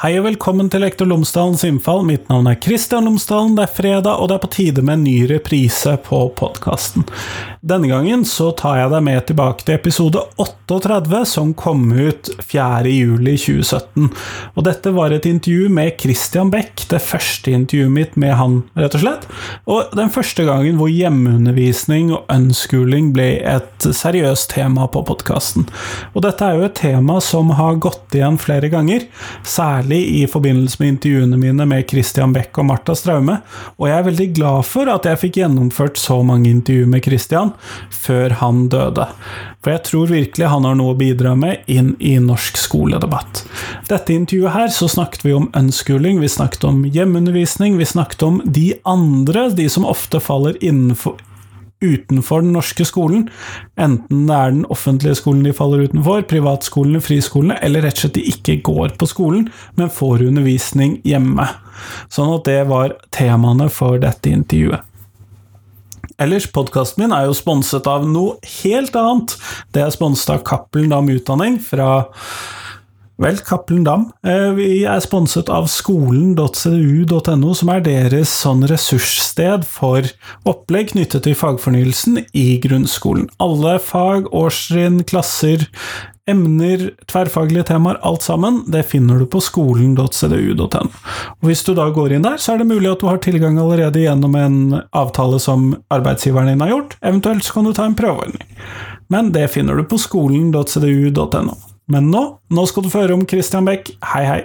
Hei og velkommen til Lektor Lomsdalens innfall. Mitt navn er Kristian Lomsdalen. Det er fredag, og det er på tide med en ny reprise på podkasten. Denne gangen så tar jeg deg med tilbake til episode 38, som kom ut 4.7.2017. Og dette var et intervju med Christian Beck, det første intervjuet mitt med han, rett og slett. Og den første gangen hvor hjemmeundervisning og unschooling ble et seriøst tema på podkasten. Og dette er jo et tema som har gått igjen flere ganger, særlig i forbindelse med intervjuene mine med Christian Beck og Marta Straume, og jeg er veldig glad for at jeg fikk gjennomført så mange intervjuer med Christian før han døde. For jeg tror virkelig han har noe å bidra med inn i norsk skoledebatt. Dette intervjuet her så snakket vi om unschooling, vi snakket om hjemmeundervisning, vi snakket om de andre, de som ofte faller innenfor utenfor den norske skolen, enten det er den offentlige skolen de faller utenfor, privatskolene, friskolene, eller rett og slett de ikke går på skolen, men får undervisning hjemme. Sånn at det var temaene for dette intervjuet. Ellers, podkasten min er jo sponset av noe helt annet. Det er sponset av Cappelen Dam Utdanning fra Vel, Cappelen Dam. Eh, vi er sponset av skolen.cdu.no, som er deres sånn ressurssted for opplegg knyttet til fagfornyelsen i grunnskolen. Alle fag, årstrinn, klasser, emner, tverrfaglige temaer, alt sammen, det finner du på skolen.cdu.no. Hvis du da går inn der, så er det mulig at du har tilgang allerede gjennom en avtale som arbeidsgiveren din har gjort, eventuelt så kan du ta en prøveordning. Men det finner du på skolen.cdu.no. Men nå, nå skal du få høre om Christian Beck. Hei, hei.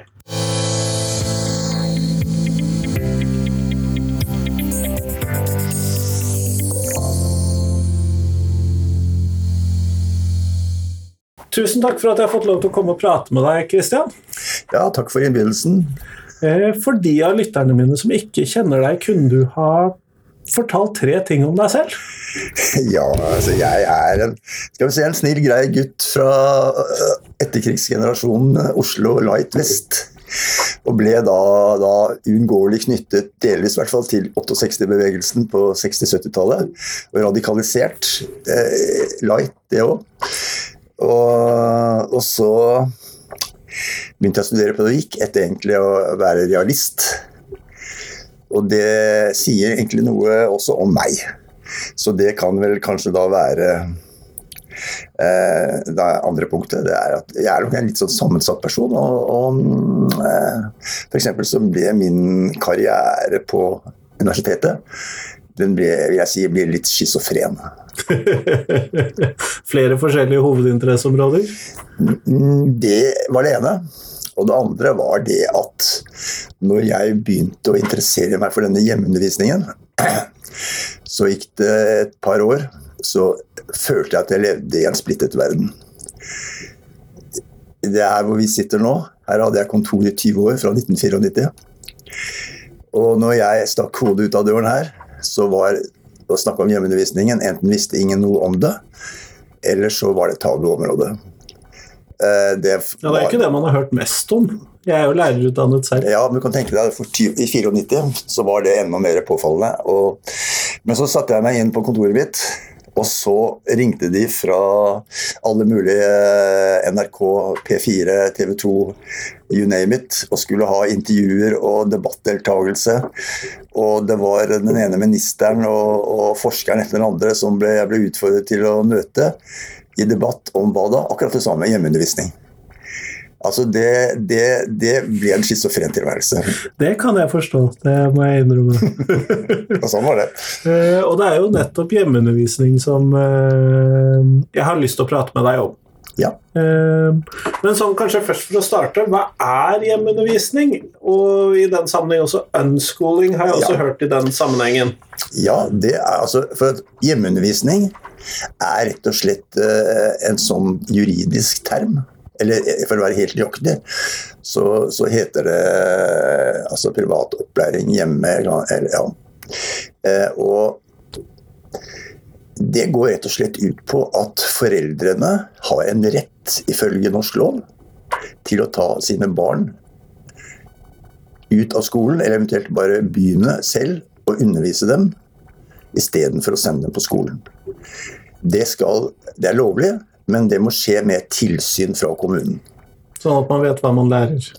Tusen takk for at jeg har fått lov til å komme og prate med deg, Christian. Ja, takk for innbydelsen. Eh, for de av lytterne mine som ikke kjenner deg, kunne du ha fortalt tre ting om deg selv? Ja, altså jeg er en, skal vi si, en snill, grei gutt fra øh, etterkrigsgenerasjonen øh, Oslo Light West. Og ble da, da uunngåelig knyttet, delvis i hvert fall, til 68-bevegelsen på 60-70-tallet. Og radikalisert. Eh, light, det òg. Og, og, så begynte jeg å studere pedagogikk etter egentlig å være realist. Og det sier egentlig noe også om meg. Så det kan vel kanskje da være eh, det andre punktet det er at jeg er nok en litt sånn sammensatt person. Og, og eh, f.eks. så ble min karriere på universitetet den ble, vil jeg si, ble litt schizofren. Flere forskjellige hovedinteresseområder? Mm, det var det ene. Og det andre var det at når jeg begynte å interessere meg for denne hjemmeundervisningen, så gikk det et par år, så følte jeg at jeg levde i en splittet verden. Det er hvor vi sitter nå. Her hadde jeg kontor i 20 år, fra 1994. Og når jeg stakk hodet ut av døren her, så var å snakke om hjemmeundervisningen Enten visste ingen noe om det, eller så var det et tabuområde. Eh, det, ja, det er ikke det man har hørt mest om. Jeg er jo lærerutdannet selv. Ja, men du kan tenke deg, for I 94 så var det enda mer påfallende. Og, men så satte jeg meg inn på kontoret mitt, og så ringte de fra alle mulige eh, NRK, P4, TV 2, you name it, og skulle ha intervjuer og debattdeltakelse. Og det var den ene ministeren og, og forskeren etter den andre som ble, jeg ble utfordret til å møte i debatt om hva da? Akkurat det samme, hjemmeundervisning. Altså det, det, det ble en schizofren tilværelse. Det kan jeg forstå, det må jeg innrømme. og sånn var det. Uh, og det er jo nettopp hjemmeundervisning som uh, jeg har lyst til å prate med deg om. Ja. Uh, men sånn kanskje først for å starte, hva er hjemmeundervisning? Og i den sammenheng også unschooling, har jeg også ja. hørt i den sammenhengen. Ja, det er altså For hjemmeundervisning er rett og slett eh, en sånn juridisk term. Eller eh, for å være helt nøyaktig, så, så, heter det eh, altså privat opplæring hjemme. Eller, ja. Og det går rett og slett ut på at foreldrene har en rett, ifølge norsk lov, til å ta sine barn ut av skolen, eller eventuelt bare begynne selv å undervise dem, istedenfor å sende dem på skolen. Det, skal, det er lovlig, men det må skje med tilsyn fra kommunen. Sånn at man vet hva man lærer.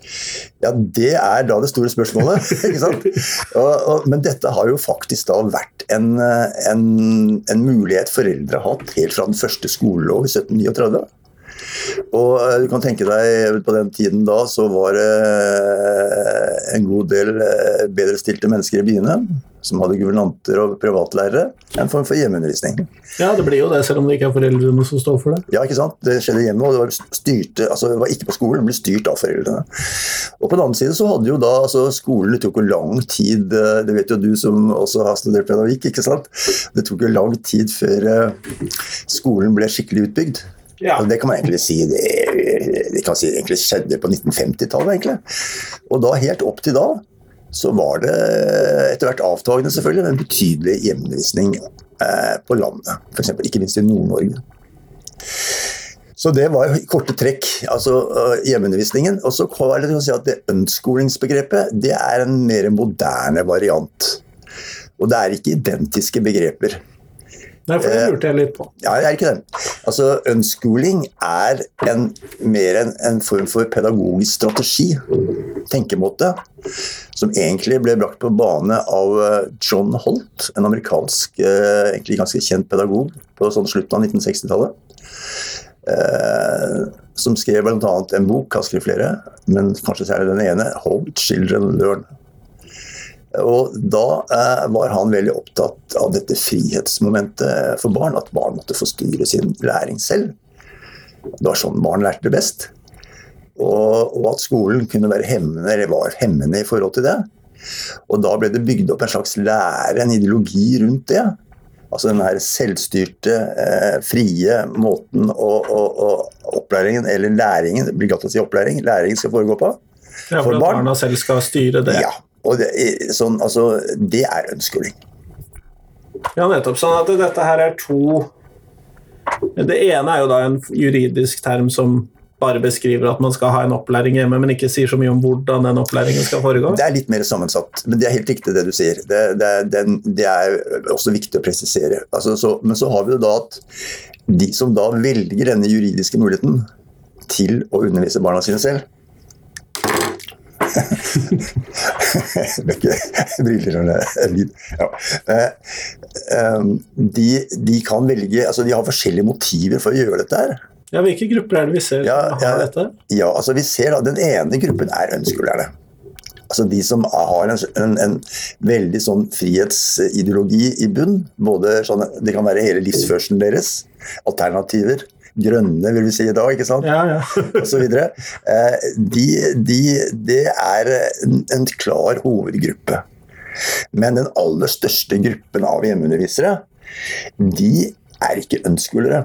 Ja, det er da det store spørsmålet. ikke sant? Og, og, men dette har jo faktisk da vært en, en, en mulighet foreldre har hatt helt fra den første skolelov i 1739. Og eh, du kan tenke deg, på den tiden da så var det eh, en god del eh, bedrestilte mennesker i byene som hadde guvernanter og privatlærere. En form for hjemmeundervisning. Ja, det blir jo det, selv om det ikke er foreldrene som står for det. Ja, ikke sant. Det skjedde hjemme, og det var, styrte, altså det var ikke på skolen, det ble styrt av foreldrene. Og på den annen side så hadde jo da altså skolen Det tok jo lang tid, det vet jo du som også har studert pedagogikk, ikke sant. Det tok jo lang tid før skolen ble skikkelig utbygd. Ja. Det kan man egentlig si det, det si egentlig skjedde på 1950-tallet. egentlig. Og da helt opp til da så var det etter hvert avtagende, selvfølgelig, men betydelig hjemmeundervisning eh, på landet. For eksempel, ikke minst i Nord-Norge. Så det var i korte trekk altså uh, hjemmeundervisningen. Og så er det si at det ønskolingsbegrepet det er en mer moderne variant. Og det er ikke identiske begreper. Nei, for det eh, lurte jeg litt på. Ja, det er ikke det. Altså, Unschooling er en, mer en, en, form for pedagogisk strategi, tenkemåte, som egentlig ble brakt på bane av eh, John Holt, en amerikansk, eh, egentlig ganske kjent pedagog på sånn slutten av 1960-tallet. Eh, som skrev bl.a. en bok, han skrev flere, men kanskje særlig den ene, 'How Children Learn'. Og da eh, var han veldig opptatt av dette frihetsmomentet for barn. At barn måtte få styre sin læring selv. Det var sånn barn lærte det best. Og, og, at skolen kunne være hemmende, eller var hemmende i forhold til det. Og da ble det bygd opp en slags lære, en ideologi rundt det. Altså den her selvstyrte, eh, frie måten å, å, å, opplæringen, eller læringen, det blir godt å si opplæring, læringen skal foregå på. Ja, for, for at barn. barna selv skal styre det. Ja, og det, sånn, altså, det er ønskelig. Ja, nettopp. Sånn at dette her er to Det ene er jo da en juridisk term som bare beskriver at man skal ha en opplæring hjemme, men ikke sier så mye om hvordan den opplæringen skal foregå? Det er litt mer sammensatt, men det er helt riktig det du sier. Det, det, det, det er også viktig å presisere. Altså, så, men så har vi jo da at de som da velger denne juridiske muligheten til å undervise barna sine selv, briller eller er lyd. Ja. Eh, ehm, de, de, kan velge altså De har forskjellige motiver for å gjøre dette her. Ja, Hvilke grupper er det vi ser ja, ja, har dette? Ja, altså vi ser da, Den ene gruppen er ønskelærerne. Altså de som har en, en, en, veldig sånn frihetsideologi i bunn. Både sånn, Det kan være hele livsførselen deres, alternativer, grønne, vil vi si i dag, ikke sant? Ja, ja. og så videre. Eh, de, de, det er en, en klar hovedgruppe. Men den aller største gruppen av hjemmeundervisere, de er ikke ønskelere.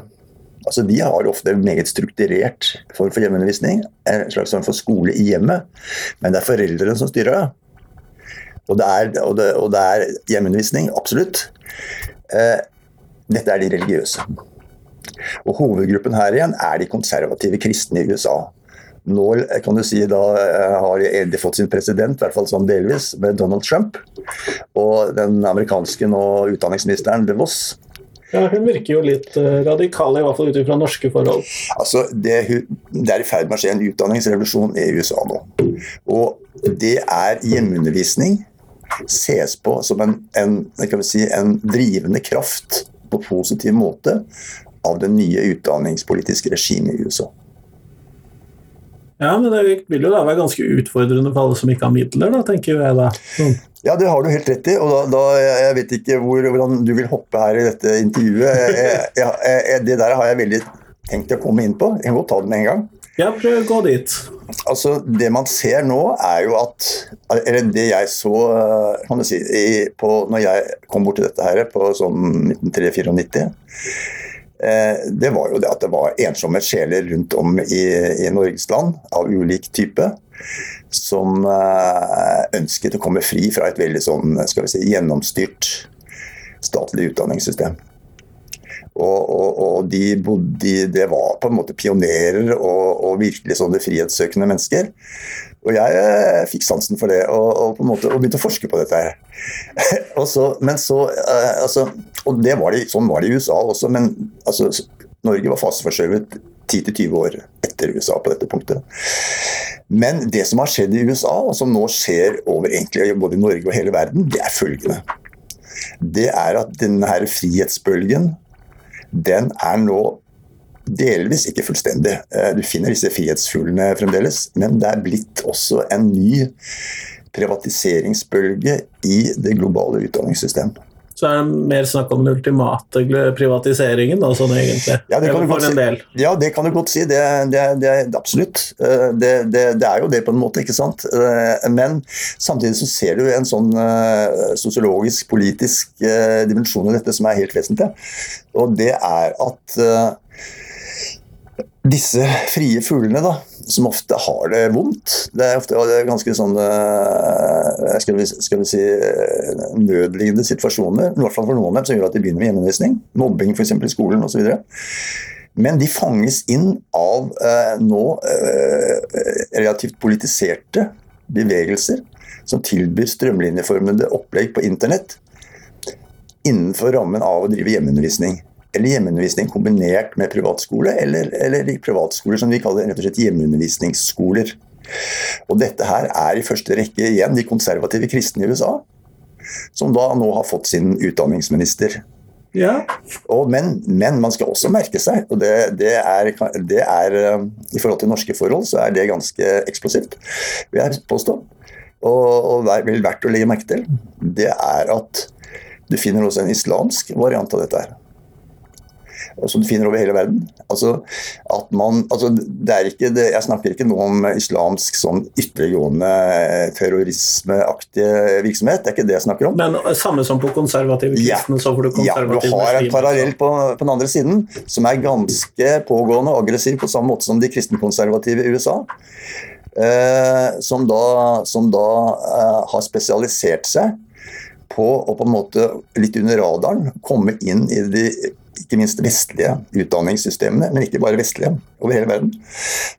Altså, de har ofte meget strukturert form for hjemmeundervisning, en slags form for skole i hjemmet, men det er foreldrene som styrer det. Og det er, og det, og det er hjemmeundervisning, absolutt. Eh, dette er de religiøse. Og Hovedgruppen her igjen er de konservative kristne i USA. Nå kan du si da eh, har de fått sin president, i hvert fall sånn delvis, med Donald Trump. Og den amerikanske nå utdanningsministeren DeVos. Ja, Hun virker jo litt eh, radikal, i hvert fall ut fra norske forhold. Altså, det, det, er i ferd med å skje en utdanningsrevolusjon i USA nå. Og det er hjemmeundervisning ses på som en, en, si, en drivende kraft på positiv måte av det nye utdanningspolitiske regimet i USA. Ja, men det vil jo da være ganske utfordrende for alle som ikke har midler, da, tenker jeg da. Mm. Ja, det har du helt rett i. og da, da Jeg vet ikke hvor, hvordan du vil hoppe her i dette intervjuet. Jeg, jeg, jeg, det der har jeg veldig tenkt å komme inn på. Jeg kan godt ta det med en gang. Ja, prøv å gå dit. Altså, Det man ser nå, er jo at Eller det jeg så kan du si, i, på, når jeg kom bort til dette her på sånn 1993 Eh, det var jo det at det var ensomme sjeler rundt om i, i Norges land av ulik type. Som eh, ønsket å komme fri fra et veldig sånn, skal vi si, gjennomstyrt statlig utdanningssystem. Og, og, og de bodde, det var på en måte pionerer og, og virkelig sånne frihetssøkende mennesker. Og jeg eh, fikk sansen for det, og, og, på en måte, og begynte å forske på dette. her. så, men så, uh, altså, og det var det, Sånn var det i USA også, men altså, Norge var faseforskjøvet 10-20 år etter USA på dette punktet. Men det som har skjedd i USA, og som nå skjer over egentlig både i Norge og hele verden, det er følgende. Det er at denne her frihetsbølgen, den er nå delvis, ikke fullstendig. Eh, du finner disse frihetsfuglene fremdeles, men det er blitt også en ny privatiseringsbølge i det globale utdanningssystemet. Så er det mer snakk om den ultimate privatiseringen, da, sånn egentlig? Ja, det kan, du godt si. Ja, det kan du godt si. Det, det, det, absolutt. Eh, det, det, er jo det på en måte, ikke sant. Eh, men samtidig så ser du en sånn sosiologisk, politisk dimensjon i dette som er helt vesentlig. Og det er at disse frie fuglene, da, som ofte har det vondt Det er ofte ganske sånne eh, skal skal vi si, nødlignende situasjoner, i hvert fall for noen av dem, som gjør at de begynner med hjemmeundervisning. Mobbing f.eks. i skolen osv. Men de fanges inn av eh, nå eh, relativt politiserte bevegelser som tilbyr strømlinjeformede opplegg på internett innenfor rammen av å drive hjemmeundervisning eller hjemmeundervisning kombinert med privatskole, eller, eller privatskoler som vi kaller rett og slett hjemmeundervisningsskoler. Og dette her er i første rekke igjen de konservative kristne i USA, som da nå har fått sin utdanningsminister. Ja. Og, men, men, man skal også merke seg, og det, det, er, det, er, eh, I forhold til norske forhold så er det ganske eksplosivt, vil jeg påstå. Og, og vel verdt å legge merke til, det er at du finner også en islamsk variant av dette her som du finner over hele verden. Altså, at man, altså, det er ikke det, jeg snakker ikke noe om islamsk sånn ytterliggående terrorismeaktig virksomhet. Det er ikke det jeg snakker om. Men samme som på konservative kristne, ja. så får du konservative Ja, du har en parallell på, på, den andre siden som er ganske pågående og aggressiv på samme måte som de kristenkonservative i USA. Eh, som da, som da eh, har spesialisert seg på å på en måte litt under radaren komme inn i de ikke minst vestlige utdanningssystemene, men ikke bare vestlige, over hele verden.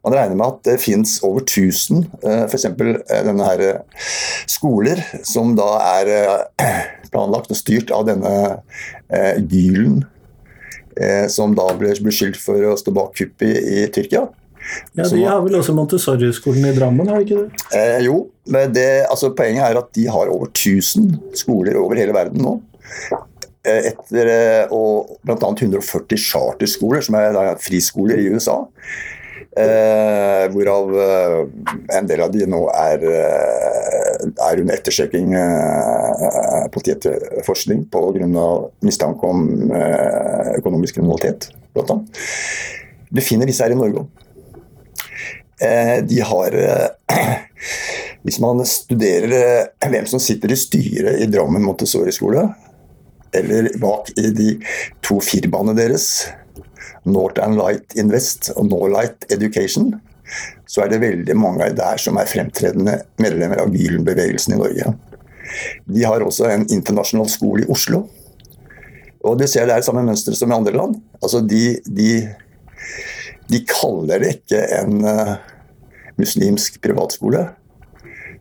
Man regner med at det fins over 1000 f.eks. Eh, denne her eh, skoler som da er eh, planlagt og styrt av denne Gylen, som da ble beskyldt for å stå bak kuppet i, i Tyrkia. Ja, De har vel også Montessori-skolen i Drammen, har de ikke det? Eh, jo, men det, altså, poenget er at de har over 1000 skoler over hele verden nå. Eh, etter eh, og bl.a. 140 charterskoler, som er friskoler i USA. Eh, hvorav eh, en del av de nå er, er under ettersøking eh, politietterforskning pga. mistanke om eh, økonomisk kriminalitet, bl.a. Befinner disse her i Norge òg. Eh, de har Hvis man studerer hvem som sitter i styret i Drammen Montessori-skole, eller bak i de to firmaene deres, Northern Light Invest og Norlight Education, så er det veldig mange der som er fremtredende medlemmer av Gylen-bevegelsen i Norge. De har også en internasjonal skole i Oslo. Og du ser det er samme mønster som i andre land. Altså de, de, de kaller det ikke en uh, muslimsk privatskole.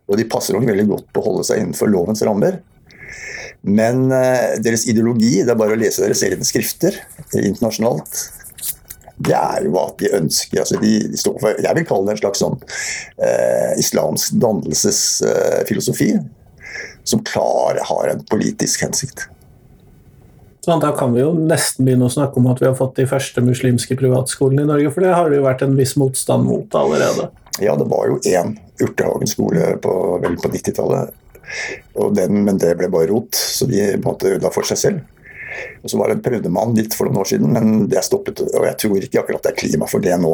Og de passer nok veldig godt på å holde seg innenfor lovens rammer. Men uh, deres ideologi, det er bare å lese deres egne skrifter internasjonalt, det er jo at de ønsker altså de, de står for, Jeg vil kalle det en slags sånn uh, islamsk dannelsesfilosofi, uh, som klar har en politisk hensikt. Sånn, da kan vi jo nesten begynne å snakke om at vi har fått de første muslimske privatskolene i Norge, for det har det jo vært en viss motstand mot allerede. Ja, det var jo én Urtehagen skole på, på 90-tallet men det ble bare rot, så de måtte ødela for seg selv. Og Så var det prøvde man litt for noen år siden, men det stoppet. Og jeg tror ikke akkurat det er klima for det nå.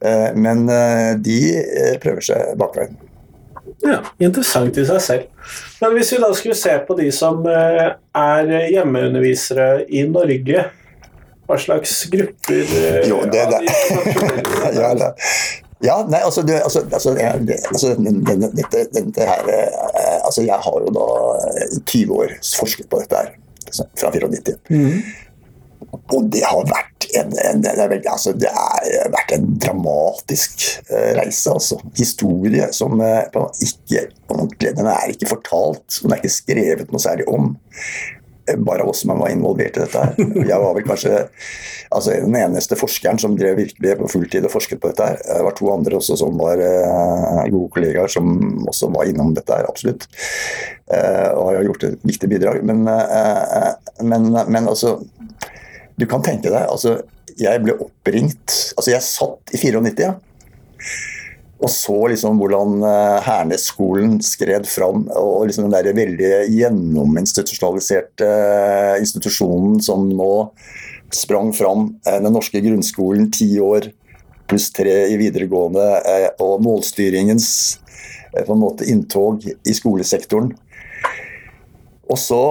Eh, men eh, de eh, prøver seg bakveien. Ja, Interessant i seg selv. Men hvis vi da skulle se på de som er hjemmeundervisere i Norge, hva slags grupper Jo, det, det. ja, det. Ja, nei, altså, du, altså, altså, jeg, altså den, dette, dette, her eh, altså Jeg har jo da 20 år forsket på dette her, fra 94. Mm. Og det har vært en, en, det er veldig, altså, det har vært en dramatisk uh, reise. altså. Historie som uh, ikke ordentlig Den er ikke fortalt, den er ikke skrevet noe særlig om. Bare oss som var involvert i dette. her. Jeg var vel kanskje altså, den eneste forskeren som drev virkelig på fulltid og forsket på dette. her. Det var to andre også som var uh, gode kollegaer som også var innom dette her, absolutt. Uh, og har gjort et viktig bidrag. Men, uh, men, men altså Du kan tenke deg altså, Jeg ble oppringt Altså, jeg satt i 94. Ja og så liksom hvordan Hernes-skolen skred fram, og liksom den der veldig gjennominstitusjonaliserte institusjonen som nå sprang fram. Den norske grunnskolen, ti år pluss tre i videregående, og målstyringens på en måte inntog i skolesektoren. Og så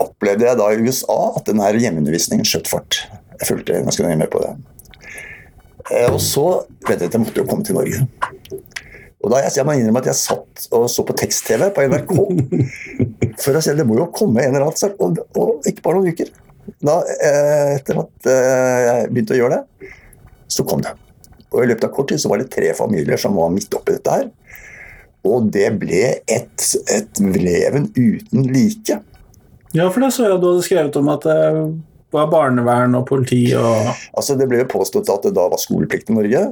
opplevde jeg da i USA at den her hjemmeundervisningen skjøt fart. Jeg fulgte ganske nøye med på det. Og så vet jeg at jeg måtte jo komme til Norge. Og da jeg, jeg må innrømme at jeg satt og så på tekst-TV på NRK for å se det må jo komme en eller annen sak, og, og ikke bare noen uker. Da, etter at jeg begynte å gjøre det, så kom det. Og I løpet av kort tid så var det tre familier som var midt oppi dette her. Og det ble et, et leven uten like. Ja, for det så jeg du hadde skrevet om at var barnevern og politi og Altså Det ble påstått at det da var skoleplikt i Norge.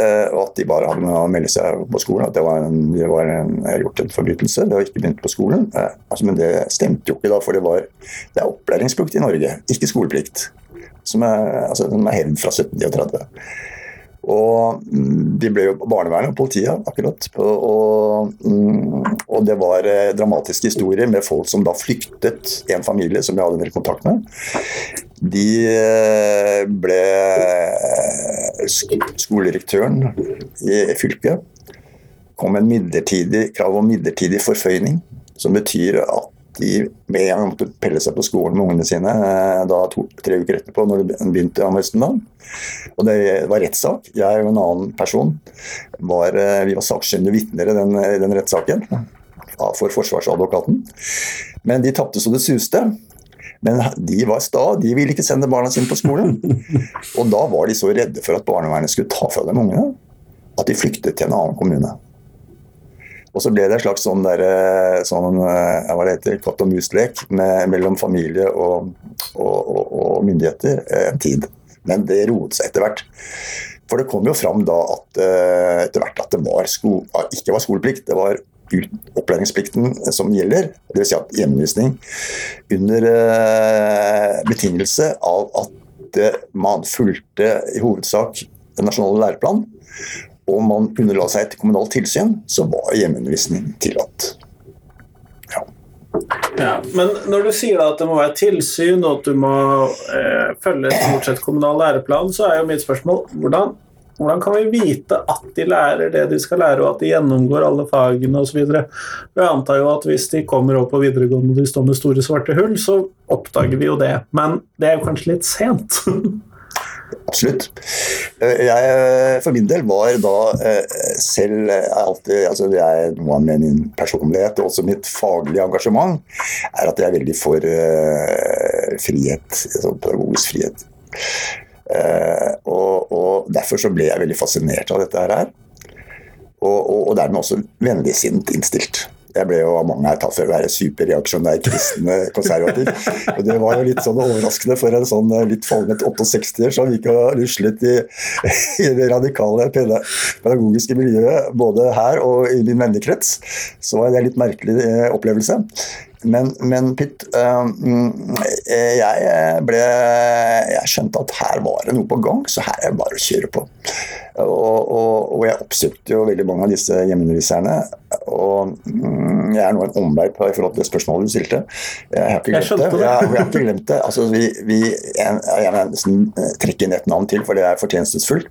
Og at de bare hadde med å melde seg på skolen. At det var en, det var en, gjort en forbrytelse. Det var ikke begynt på skolen. Altså, men det stemte jo ikke, da, for det, var, det er opplæringsplikt i Norge, ikke skoleplikt. Som er, altså, er hevd fra 1739. Og de ble jo barnevernet og politiet, akkurat. Og, og, det var dramatiske historier med folk som da flyktet, en familie som jeg hadde mer kontakt med. De ble Skoledirektøren i fylket kom med en midlertidig krav om midlertidig forføyning, som betyr at de med gang måtte pelle seg på skolen med ungene sine da to, tre uker etterpå, når det begynte om høsten. Og det var rettssak. Jeg og en annen person var, vi var sakkyndige vitner i den, den rettssaken for forsvarsadvokaten. Men de tapte så det suste. Men de var sta, de ville ikke sende barna sine på skolen. Og da var de så redde for at barnevernet skulle ta fra dem ungene, at de flyktet til en annen kommune. Og så ble det en slags sånn, der, sånn hva det heter, katt og mus-lek mellom familie og, og, og, og, myndigheter en tid. Men det roet seg etter hvert. For det kom jo fram da at etter hvert at det var sko, ikke var skoleplikt, det var opplæringsplikten som gjelder. Dvs. Si at hjemmevisning under betingelse av at man fulgte i hovedsak den nasjonale læreplanen og man underla seg til kommunalt tilsyn, så var hjemmeundervisning tillatt. Ja. ja. Men når du sier at det må være tilsyn, og at du må eh, følge stort sett kommunal læreplan, så er jo mitt spørsmål hvordan, hvordan kan vi vite at de lærer det de skal lære, og at de gjennomgår alle fagene osv.? Jeg antar jo at hvis de kommer opp på videregående og de står med store, svarte hull, så oppdager vi jo det. Men det er jo kanskje litt sent? Absolutt. Jeg, for min del var da selv alltid altså Det er noe med min personlighet og også mitt faglige engasjement, er at jeg er veldig for frihet. Altså pedagogisk frihet. Og, og, Derfor så ble jeg veldig fascinert av dette her. Og, og, og dermed også vennligsinnet innstilt. Jeg ble jo av mange her tatt for å være superreaksjonær kristne konservativ. Og det var jo litt sånn overraskende for en sånn litt falmet 68-er som gikk og ruslet i, i, det radikale pedagogiske miljøet, både her og i min vennekrets. Så var det en litt merkelig opplevelse. Men, men Pytt, jeg ble Jeg skjønte at her var det noe på gang, så her er det bare å kjøre på. Og, og, og jeg oppsøkte jo veldig mange av disse hjemmeunderviserne. Og mm, jeg er nå en omvei i forhold til det spørsmålet du stilte. Jeg har ikke glemt det. Jeg, jeg har ikke glemt det. Altså, vi, vi, jeg, jeg vil nesten trekke inn et navn til, for det er fortjenstfullt.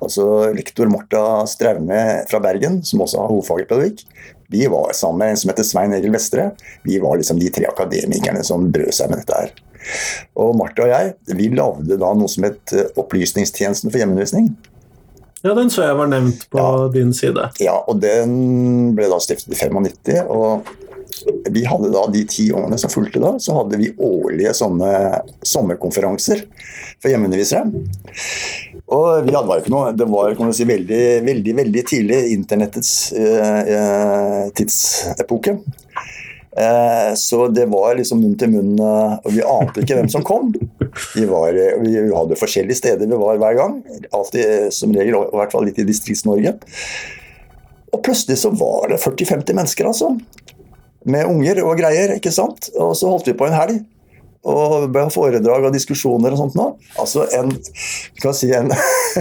Altså, lektor Marta Straume fra Bergen, som også har hovedfag i pedagogikk. Vi var sammen med en som heter Svein Egil Vestre. Vi var liksom de tre akademikerne som brød seg med dette her. Og Martha og jeg vi lagde da noe som het Opplysningstjenesten for hjemmeundervisning. Ja, den så jeg var nevnt på ja. din side. Ja, og den ble da stiftet i 95. og vi hadde da De ti årene som fulgte da, så hadde vi årlige sånne sommerkonferanser for hjemmeundervisere. Og vi hadde bare ikke noe, Det var kan du si, veldig, veldig veldig tidlig internettets eh, tidsepoke. Eh, så det var liksom munn til munn, eh, og vi ante ikke hvem som kom. Vi, var, eh, vi hadde forskjellige steder vi var hver gang. Alltid som regel, i hvert fall litt i Distrikts-Norge. Og plutselig så var det 40-50 mennesker, altså. Med unger og greier, ikke sant. Og så holdt vi på en helg. Og ble foredrag og diskusjoner og sånt nå. Altså en Skal si en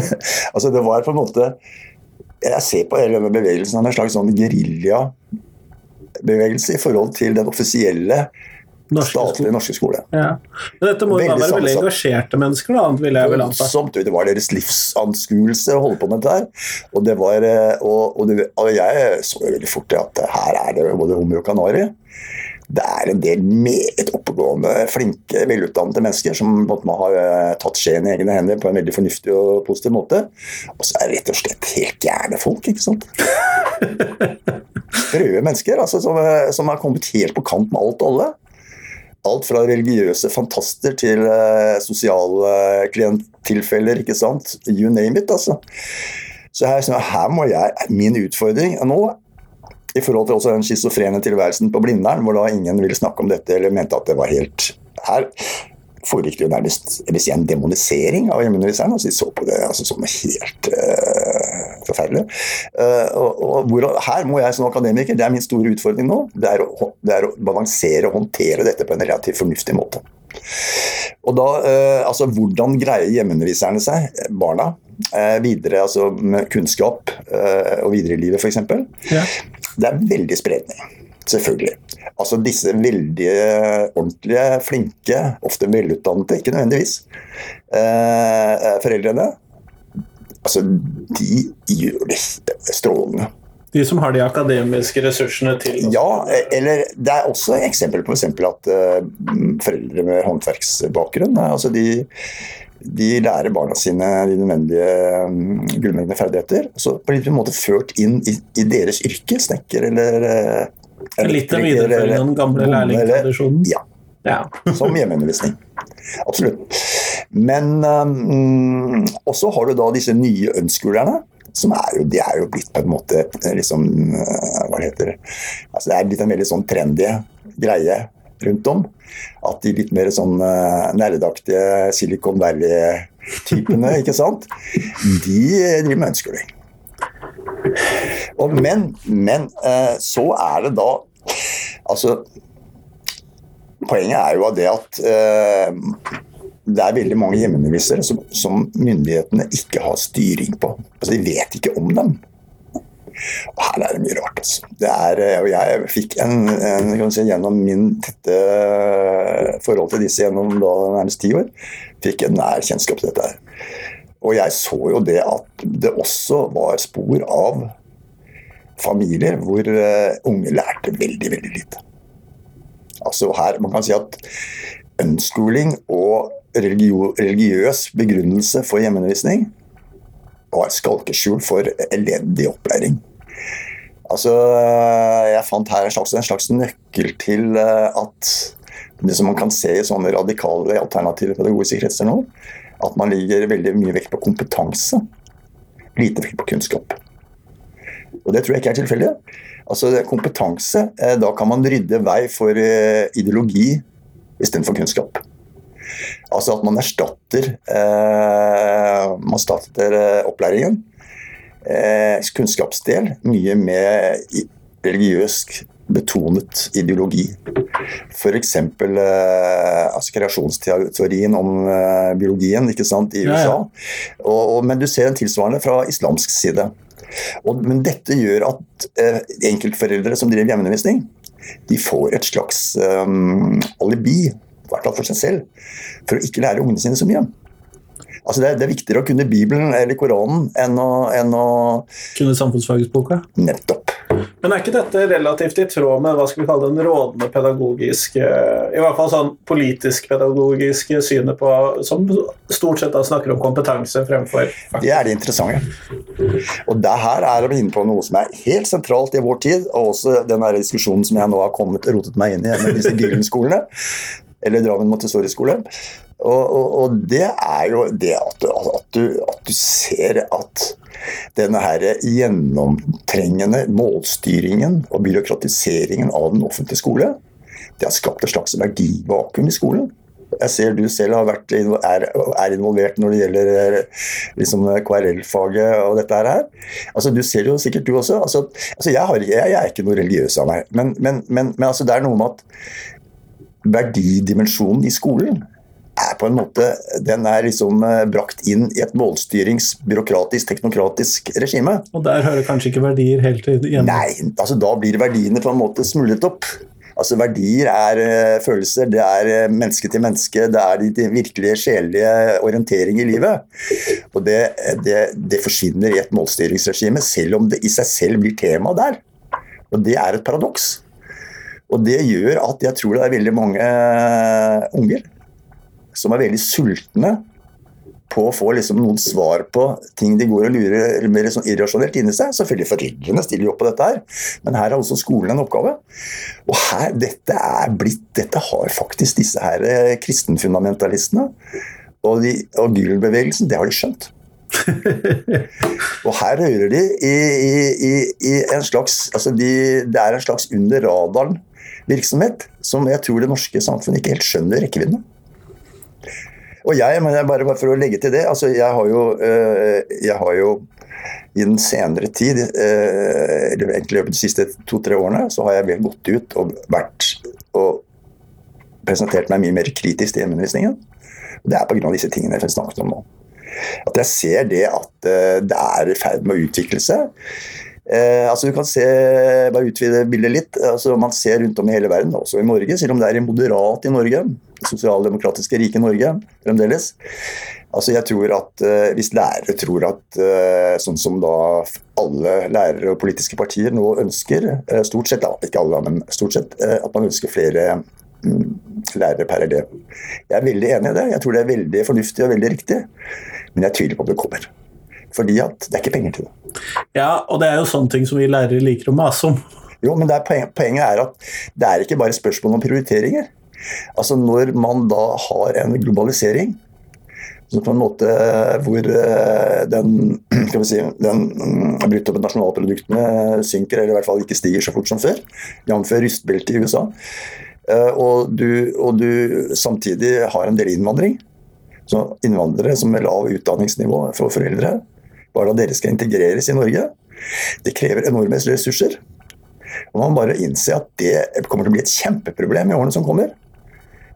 Altså det var på en måte Jeg ser på hele denne bevegelsen som en slags sånn geriljabevegelse i forhold til den offisielle Norske statlige norske skole. Ja. Men dette må jo da være veldig engasjerte mennesker, da, vil jeg vel anta. Det var deres livsanskuelse å holde på med dette her. Og, det var, eh, og, og, det, og jeg så jo veldig fort at her er det både hummer og kanari. Det er en del meget oppegående, flinke, velutdannede mennesker som måte har eh, tatt skjeen i egne hender på en veldig fornuftig og positiv måte. Og så er det rett og slett helt gærne folk, ikke sant. Røde mennesker altså, som, eh, som har kommet helt på kant med alt og alle. Alt fra religiøse fantaster til uh, sosiale klienttilfeller, ikke sant. You name it, altså. Så her, så her må jeg Min utfordring nå, i forhold til også den schizofrene tilværelsen på Blindern, hvor da ingen ville snakke om dette eller mente at det var helt Her foregikk det jo nærmest jeg vil si, en demonisering av hjemmeunderviseren. Altså, de så på det altså, som helt uh, forferdelig. Uh, og, og hvor, her må jeg som akademiker, det er min store utfordring nå, det er å, det er å balansere og håndtere dette på en relativt fornuftig måte. Og da, uh, altså Hvordan greier hjemmeunderviserne seg, barna, videre altså med kunnskap og videre i livet f.eks.? Ja. Det er veldig spredning. Selvfølgelig. Altså disse veldig ordentlige, flinke, ofte velutdannede, ikke nødvendigvis, eh, foreldrene Altså, de gjør det strålende. De som har de akademiske ressursene til Ja, eller det er også eksempel på eksempel at uh, foreldre med håndverksbakgrunn altså de, de lærer barna sine de nødvendige um, grunnleggende ferdigheter. Så blir de på en måte ført inn i, i deres yrke, snekker eller uh, Litt av videreføringen av den gamle lærlingtradisjonen. Ja, Ja. som hjemmeundervisning. Absolutt. Men um, også har du da disse nye ønskelerne. Som er jo, de er jo blitt på en måte liksom uh, Hva heter det? Altså, det er blitt en veldig sånn trendy greie rundt om. At de litt mer sånn uh, nerdaktige Silicon Valley-typene, ikke sant, de driver med ønskeling. Og men, men eh, så er det da Altså Poenget er jo av det at eh, det er veldig mange hjemmeundervisere som, som myndighetene ikke har styring på. Altså De vet ikke om dem. Og her er det mye rart. Altså. Det er, eh, og jeg fikk en, en si, gjennom min tette forhold til disse gjennom da, nærmest ti år, fikk en nær kjennskap til dette. her. Og jeg så jo det at det også var spor av familier hvor eh, unge lærte veldig, veldig lite. Altså her, Man kan si at unschooling og religiøs begrunnelse for hjemmeundervisning var et skalkeskjul for elendig opplæring. Altså, Jeg fant her en slags, en slags nøkkel til eh, at det som man kan se i sånne radikale alternative pedagogiske kretser nå, at man ligger veldig mye vekt på kompetanse, lite vekt på kunnskap. Og det tror jeg ikke er tilfeldig. Altså Kompetanse, eh, da kan man rydde vei for eh, ideologi istedenfor kunnskap. Altså at man erstatter, eh, man erstatter opplæringen, kunnskapsdel, mye med religiøst betonet ideologi. F.eks. Eh, altså kreasjonsteorien om eh, biologien i USA. ja. Og, og, men du ser en tilsvarende fra islamsk side. Og, men dette gjør at eh, enkeltforeldre som driver hjemmeundervisning, de får et slags um, alibi, i hvert fall for seg selv, for å ikke lære ungene sine så mye. Altså det, er, det er viktigere å kunne Bibelen eller Koranen enn å, enn å Kunne samfunnsfagsboka. Nettopp. Men er ikke dette relativt i tråd med hva skal vi kalle den rådende pedagogiske I hvert fall sånn politisk-pedagogiske synet på Som stort sett da snakker om kompetanse fremfor Det er det interessante. Og det her er vi inne på noe som er helt sentralt i vår tid, og også den der diskusjonen som jeg nå har kommet, rotet meg inn i med disse Gylen-skolene. Eller Drammen Montessori-skole. Og, og, og det er jo det at du, at, du, ser at denne her gjennomtrengende målstyringen og byråkratiseringen av den offentlige skole, det har skapt et slags verdivakuum i skolen. Jeg ser du selv har vært, er, er, involvert når det gjelder liksom, KRL-faget og dette her. Altså, du ser jo sikkert du også. Altså, altså jeg, har, jeg, jeg, er ikke noe religiøs av meg, men, men, men, men altså, det er noe med at verdidimensjonen i skolen er på en måte Den er liksom brakt inn i et målstyrings, byråkratisk, teknokratisk regime. Og der hører kanskje ikke verdier helt igjen? Nei, altså da blir verdiene på en måte smullet opp. Altså Verdier er uh, følelser, det er uh, menneske til menneske, det er de, virkelige sjelelige orientering i livet. Og det, det, det, forsvinner i et målstyringsregime, selv om det i seg selv blir tema der. Og det er et paradoks. Og det gjør at jeg tror det er veldig mange unger som er veldig sultne på å få liksom noen svar på ting de går og lurer mer sånn irrasjonelt inni seg. Selvfølgelig foreldrene stiller jo opp på dette her, men her har også skolen en oppgave. Og her, dette er blitt Dette har faktisk disse her eh, kristenfundamentalistene og, de, og Gül-bevegelsen, det har de skjønt. og her hører de i, i, i en slags altså de, Det er en slags under radaren-virksomhet som jeg tror det norske samfunnet ikke helt skjønner rekkevidden av. Og jeg, men jeg bare, bare for å legge til det, altså jeg har jo, øh, jeg har jo i den senere tid, øh, eller egentlig de siste to-tre årene, så har jeg vel gått ut og vært og presentert meg mye mer kritisk til hjemmeundervisningen. Det er pga. disse tingene jeg snakket om nå. At jeg ser det at øh, det er i ferd med å utvikle seg. Eh, altså du kan se, bare utvide bildet litt. altså Man ser rundt om i hele verden, også i Norge, selv om det er moderat i Norge, sosialdemokratiske rike Norge fremdeles. Altså jeg tror at uh, Hvis lærere tror at uh, sånn som da alle lærere og politiske partier nå ønsker, uh, stort sett, da, ikke alle, men stort sett, at man ønsker flere um, lærere per elev. Jeg er veldig enig i det. Jeg tror det er veldig fornuftig og veldig riktig. Men jeg tviler på om det kommer. Fordi at det er ikke penger til det. Ja, og det er jo sånne ting som vi lærere liker å mase om. Jo, men er poenget er at det er ikke bare spørsmål om prioriteringer. Altså Når man da har en globalisering på en måte hvor eh, den, skal si, den mm, bruttonasjonalproduktene synker, eller i hvert fall ikke stiger så fort som før, jf. rystbeltet i USA, eh, og du, og du samtidig har en del innvandring, så innvandrere som med lav utdanningsnivå for foreldre, Bare at dere skal integreres i Norge. Det krever enorme ressurser. Og Man bare innse at det kommer til å bli et kjempeproblem i årene som kommer.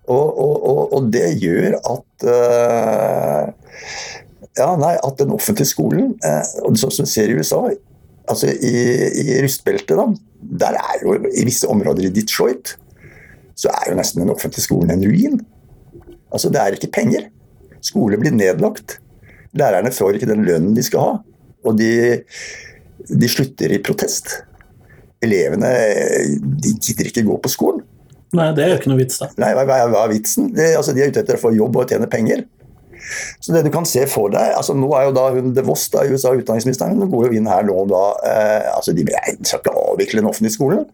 Og, og, og, det gjør at uh, ja, nei, at den offentlige skolen, uh, og sånn som vi ser i USA, altså i, i rustbeltet, da, der er jo i visse områder i Detroit, så er jo nesten den offentlige skolen en ruin. Altså, det er ikke penger. Skoler blir nedlagt. Lærerne får ikke den lønnen de skal ha. Og de, de slutter i protest. Elevene de gidder ikke gå på skolen. Nei, det er jo ikke noe vits, da. Nei, hva, er vitsen? De, altså, de er ute etter å få jobb og tjene penger. Så det du kan se for deg altså Nå er jo da hun De Vos, da, USA utdanningsministeren, hun går jo inn her nå da eh, altså De skal ikke avvikle den offentlige skolen,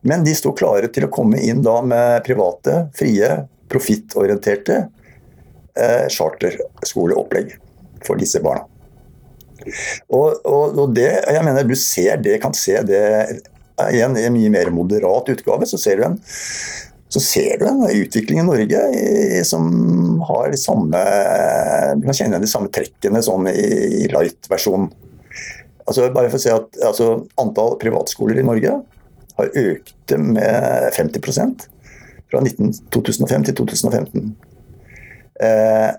men de står klare til å komme inn da med private, frie, profittorienterte eh, charterskoleopplegg for disse barna. Og, og, og, det, jeg mener Du ser det, kan se det igjen i en mye mer moderat utgave. Så ser du en, så ser du en utvikling i Norge som har de samme Du kan kjenne de samme trekkene sånn i, i light-versjon. Altså, bare for å si at altså, Antall privatskoler i Norge har økt med 50% fra 19, 2005 til 2015. Eh,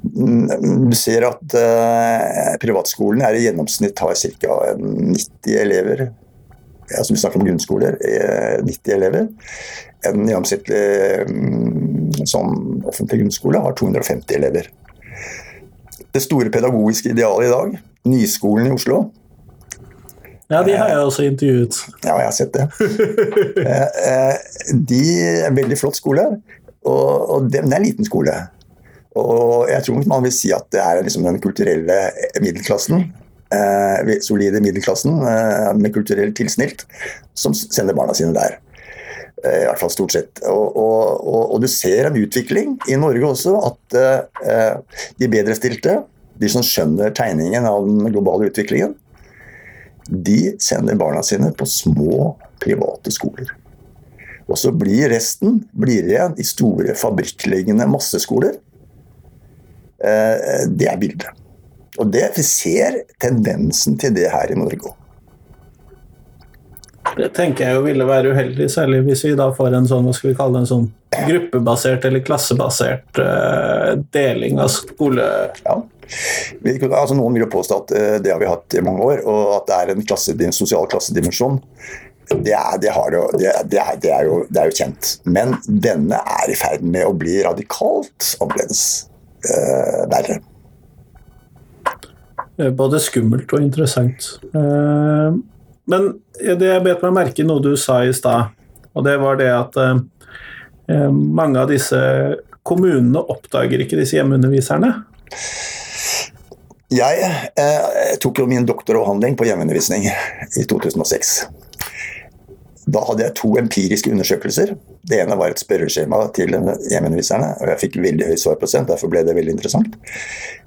du ser at eh, privatskolen er i gjennomsnitt har ca. 90 elever. Altså vi snakker om grunnskoler. 90 eh, elever. En gjennomsnittlig mm, sånn offentlig grunnskole har 250 elever. Det store pedagogiske idealet i dag, Nyskolen i Oslo, ja, de har jeg også intervjuet. Ja, jeg har sett det. De er en veldig flott skole. Og, det er en liten skole. Og jeg tror man vil si at det er liksom den kulturelle middelklassen, eh, solide middelklassen eh, med kulturelt tilsnilt, som sender barna sine der. Eh, I hvert fall stort sett. Og, og, og, du ser en utvikling i Norge også, at eh, de bedrestilte de som skjønner tegningen av den globale utviklingen, de sender barna sine på små private skoler. Og så blir resten blir igjen i store fabrikkliggende masseskoler. Eh, det er bildet. Og det, vi ser tendensen til det her i Norge òg. Det tenker jeg jo ville være uheldig, særlig hvis vi da får en sånn, hva skal vi kalle det, en sånn gruppebasert eller klassebasert uh, deling av skole... Ja. Altså, noen vil jo påstå at uh, det har vi hatt i mange år, og at det er en, klasse, en sosial klassedimensjon. Det er, det, jo, det, det, er, det er, jo, det er jo kjent. Men denne er i ferd med å bli radikalt annerledes uh, verre. Både skummelt og interessant. Uh, men det jeg bet meg merke i noe du sa i stad, og det var det at eh, eh, mange av disse kommunene oppdager ikke disse hjemmeunderviserne. Jeg eh, tok jo min doktoravhandling på hjemmeundervisning i 2006. Da hadde jeg to empiriske undersøkelser. Det ene var et spørreskjema til hjemmeunderviserne. og Jeg fikk veldig høy svarprosent, derfor ble det veldig interessant.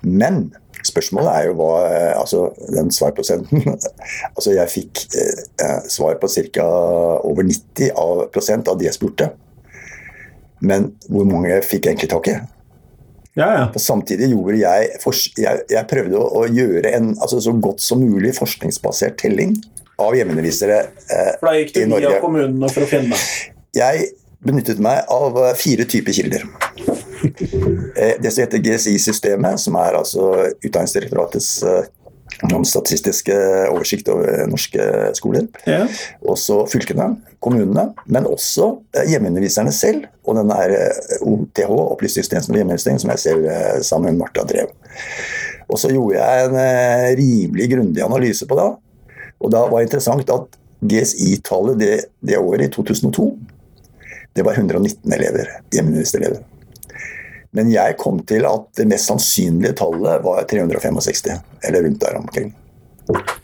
Men Spørsmålet er jo hva eh, Altså, den svarprosenten Altså, jeg fikk eh, eh svar på ca. over 90 av, prosent av de jeg spurte. Men hvor mange fikk egentlig tak i? Ja, ja. Samtidig gjorde jeg Jeg, jeg prøvde å, å gjøre en altså, så godt som mulig forskningsbasert telling av hjemmeundervisere eh, for da gikk du via kommunene for å finne? Jeg benyttet meg av eh, fire typer kilder. Eh, det som heter GSI-systemet, som er altså Utdanningsdirektoratets eh, statistiske oversikt over norske skoler. Ja. Også fylkene, kommunene, men også hjemmeunderviserne selv. Og den er OTH, Opplysningstjenesten for hjemmeundervisning, som jeg selv sammen med Marta drev. Og så gjorde jeg en rimelig grundig analyse på det. Og da var det interessant at GSI-tallet det, det året, i 2002, det var 119 elever, hjemmeundervisningselever. Men jeg kom til at det mest sannsynlige tallet var 365, eller rundt der omkring.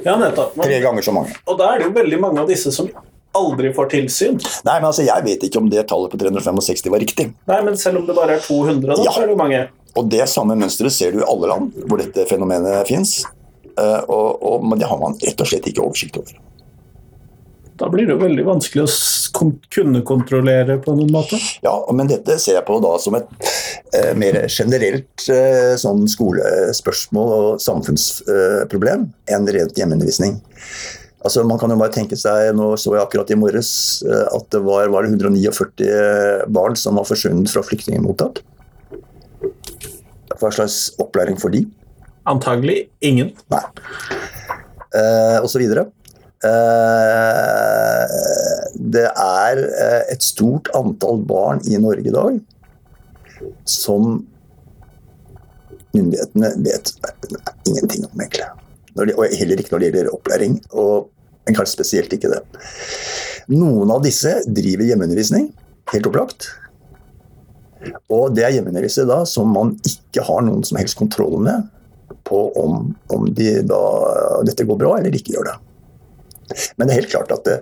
Ja, nettopp. Tre ganger så mange. Og da er det jo veldig mange av disse som aldri får tilsyn. Nei, men altså, Jeg vet ikke om det tallet på 365 var riktig. Nei, Men selv om det bare er 200, da, ja. så er det jo mange. Og det samme mønsteret ser du i alle land hvor dette fenomenet fins. Uh, eh, men det har man rett og slett ikke oversikt over da blir det jo veldig vanskelig å kunne kontrollere på noen måte. Ja, men dette ser jeg på da som et eh, mer generelt eh, sånn skolespørsmål og samfunnsproblem eh, enn rent hjemmeundervisning. Altså, man kan jo bare tenke seg, Nå så jeg akkurat i morges eh, at det var, var det 149 barn som var forsvunnet fra flyktningmottak. Hva slags opplæring for de? Antagelig ingen. Nei. Eh, og så videre. Eh, det er eh, et stort antall barn i Norge i dag som myndighetene vet ingenting om, egentlig. Og heller ikke når det gjelder opplæring, og kanskje spesielt ikke det. Noen av disse driver hjemmeundervisning, helt opplagt. Og det er hjemmeundervisning da som man ikke har noen som helst kontroll med på om, om de da, dette går bra eller ikke gjør det. Men det er helt klart at det,